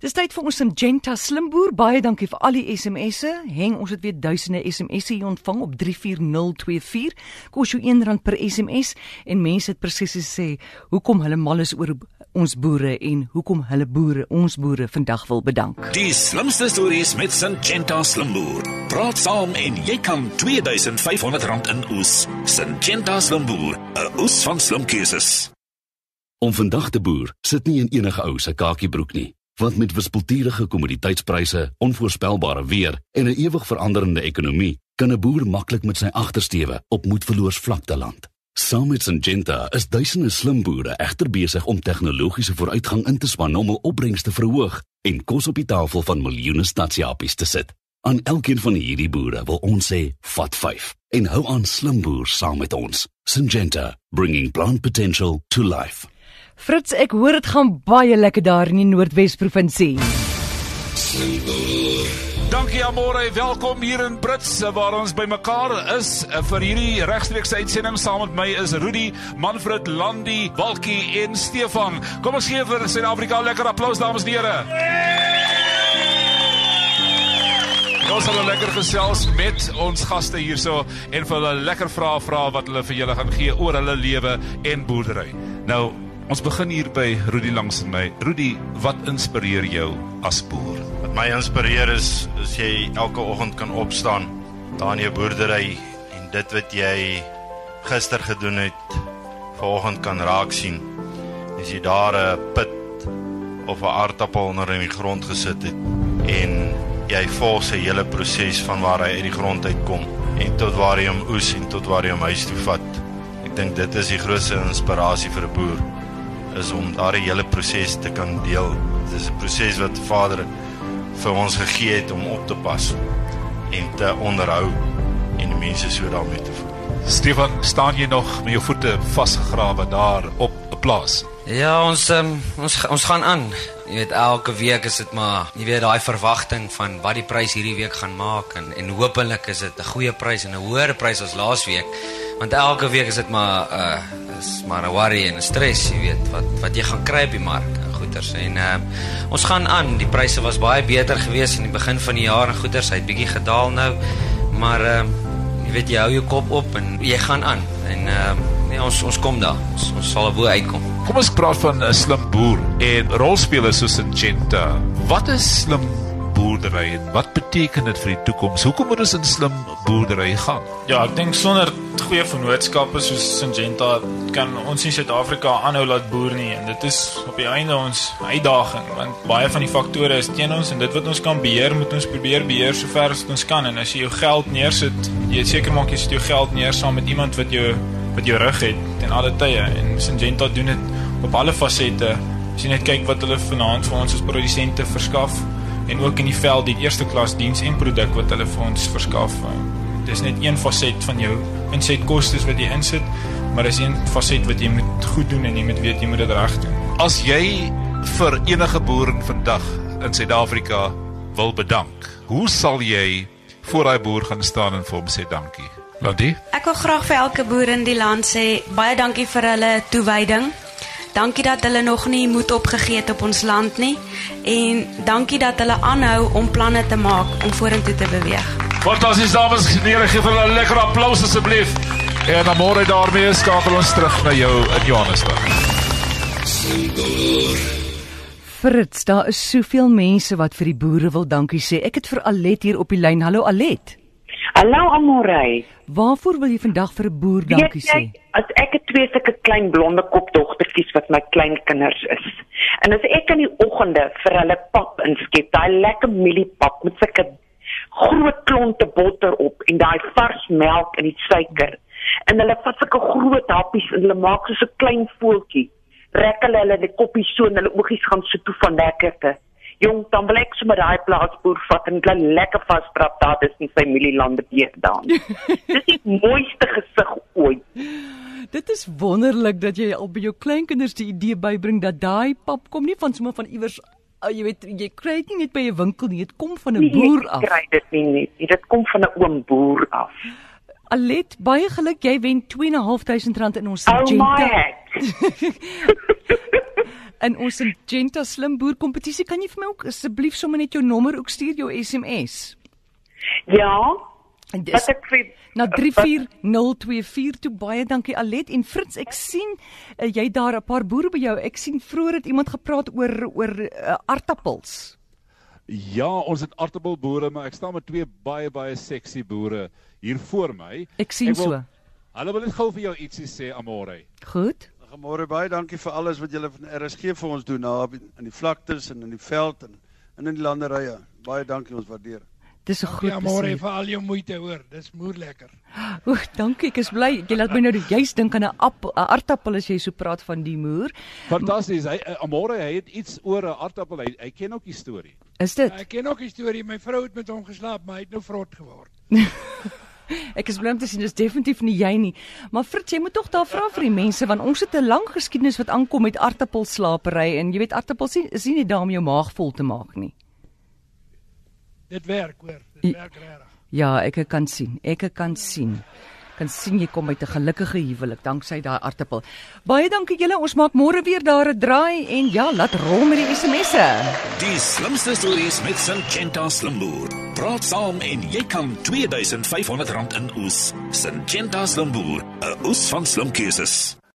Dis tyd vir ons Syngenta Slimboer. Baie dankie vir al die SMS'e. Heng, ons het weer duisende SMS'e hier ontvang op 34024. Kos jou R1 per SMS en mense het presies gesê hoekom hulle mal is oor ons boere en hoekom hulle boere ons boere vandag wil bedank. Die slimste stories met Syngenta Slimboer. Praat saam en jy kan R2500 in oes. Syngenta Slimboer, 'n oes van slim keuses. Om vandag te boer, sit nie in enige ou se kakiebroek nie want met wispelturige kommoditeitspryse, onvoorspelbare weer en 'n ewig veranderende ekonomie, kan 'n boer maklik met sy agtersteewe op moedverloors vlakte land. Saam met Syngenta is duisende slim boere egter besig om tegnologiese vooruitgang in te span om hul opbrengs te verhoog en kos op die tafel van miljoene stadsjapies te sit. Aan elkeen van hierdie boere wil ons sê, vat 5 en hou aan slim boer saam met ons. Syngenta, bringing plant potential to life. Fritz, ek hoor dit gaan baie lekker daar in die Noordwes provinsie. Dankie Amore, welkom hier in Brits waar ons bymekaar is vir hierdie regstreekse uitsending saam met my is Rudy, Manfred, Landi, Walkie en Stefan. Kom ons gee vir Suid-Afrika 'n lekker applous dames en here. Ons sal lekker gesels met ons gaste hierso en vir hulle lekker vrae vra wat hulle vir julle gaan gee oor hulle lewe en boerdery. Nou Ons begin hier by Rudy langs my. Rudy, wat inspireer jou as boer? Wat my inspireer is is jy elke oggend kan opstaan daar in jou boerdery en dit wat jy gister gedoen het, vanoggend kan raak sien. As jy daar 'n put of 'n aardappel onder in die grond gesit het en jy volg sy hele proses van waar hy uit die grond uitkom en tot waar hy hom oes en tot waar hy hom huis toe vat. Ek dink dit is die grootste inspirasie vir 'n boer is om daardie hele proses te kan deel. Dit is 'n proses wat Vader vir ons gegee het om op te pas en te onderhou en die mense so daarmee te voed. Stefan, staan jy nog met jou voete vasgegrawe daar op 'n plaas? Ja, ons um, ons ons gaan aan. Jy weet elke week is dit maar jy weet daai verwagting van wat die prys hierdie week gaan maak en en hopelik is dit 'n goeie prys en 'n hoër prys as laas week. Want elke week is dit maar uh, is maar 'n worry en 'n stres, jy weet, wat wat jy gaan kry op die mark en goeders. En uh ons gaan aan. Die pryse was baie beter geweest in die begin van die jaar en goeders het bietjie gedaal nou. Maar uh jy weet jy hou jou kop op en jy gaan aan. En uh nee, ons ons kom daar. Ons, ons sal bo uitkom. Kom ons praat van 'n slim boer en rolspelers soos Syngenta. Wat is slim boerdery en wat beteken dit vir die toekoms? Hoekom moet ons in slim boerdery gaan? Ja, ek dink sonder goeie vennootskappe soos Syngenta kan ons in Suid-Afrika aanhou laat boer nie en dit is op die einde ons uitdaging want baie van die faktore is teen ons en dit wat ons kan beheer moet ons probeer beheer sover as ons kan en as jy jou geld neersit, jy seker maak jy sit jou geld neer saam met iemand wat jou wat jou rug het ten alle tye en Syngenta doen dit op alle fasette. As jy net kyk wat hulle vanaand vir ons as produsente verskaf en ook in die veld die eerste klas diens en produk wat hulle vir ons verskaf. Dis net een faset van jou insetkostes wat jy insit, maar dis een faset wat jy moet goed doen en jy moet weet jy moet dit reg doen. As jy vir enige boer vandag in Suid-Afrika wil bedank, hoe sal jy voor daai boer gaan staan en vir hom sê dankie? Landy? Ek wil graag vir elke boer in die land sê baie dankie vir hulle toewyding. Dankie dat hulle nog nie moed opgegee het op ons land nie en dankie dat hulle aanhou om planne te maak om vorentoe te beweeg. Fantasties dames en here, gee vir hulle 'n lekker applous asseblief. En dan môre daarmee skakel ons terug na jou in Johannesburg. Fritz, daar is soveel mense wat vir die boere wil dankie sê. Ek het vir Alet hier op die lyn. Hallo Alet. Hallo Amorey. Waarvoor wil jy vandag vir 'n boer dankie sê? As ek het twee sulke klein blonde kopdogtertjies wat my kleinkinders is. En as ek in die oggende vir hulle pap inskep, daai lekker mieliepap met sulke groot klonte botter op en daai vars melk en die suiker. En hulle vat sulke groot happies en hulle maak so 'n klein voeltjie. Rek hulle hulle die koppies so en hulle oogies gaan so toe van lekkerte. Jong, dan wil ek sommer daai plaasboer vat en klein lekker vasdrap daar dis nie sy familielande beet daar. dis die mooiste gesig ooit. Dit is wonderlik dat jy al by jou kleinkinders die idee bybring dat daai pap kom nie van sommer van iewers uh, jy weet jy kry dit nie net by 'n winkel nie, dit kom van 'n boer af. Jy kry dit nie net, dit kom van 'n oom boer af. Alet, baie geluk, jy wen 2.500 rand in ons agenda. Oh my. in ons Syngenta Slim Boer kompetisie. Kan jy vir my ook asseblief sommer net jou nommer ook stuur jou SMS? Ja. Dis Wat ek vir na 34024 toe baie dankie Alet en Fritz ek sien uh, jy daar 'n paar boere by jou. Ek sien vroeër het iemand gepraat oor oor uh, aartappels. Ja, ons het aartappelboere, maar ek staan met twee baie baie seksie boere hier voor my. Ek sien wil, so. Hulle wil net gou vir jou ietsie sê, Amore. Goed. Goeiemôre baie dankie vir alles wat julle van RSG vir ons doen daar in die vlaktes en in die veld en, en in die landerye. Baie dankie, ons waardeer. Dis 'n goed. Ja, môre vir al jou moeite hoor. Dis moer lekker. O, dankie. Ek is bly. Jy laat my nou juist dink aan 'n appel, 'n aartappel as jy so praat van die moer. Fantasties. Hy uh, Amore, hy het iets oor 'n aartappel. Hy, hy ken ook die storie. Is dit? Ek ken ook die storie. My vrou het met hom geslaap, maar hy het nou vrot geword. Ek is bly om te sien dis definitief nie jy nie. Maar Fritz, jy moet tog daar vra vir die mense want ons het 'n lang geskiedenis wat aankom met aartappelslapery en jy weet aartappels is nie net daar om jou maag vol te maak nie. Dit werk hoor. Dit werk regtig. Ja, ek kan sien. Ek kan sien. Kan sien jy kom uit 'n gelukkige huwelik danksy daai aartappel. Baie dankie julle. Ons maak môre weer daar 'n draai en ja, laat rol met die SMS'e. Die slimste stories met Syngenta Slimboer. Praat saam en jy kan R2500 in oes. Syngenta Slimboer, 'n oes van slim keuses.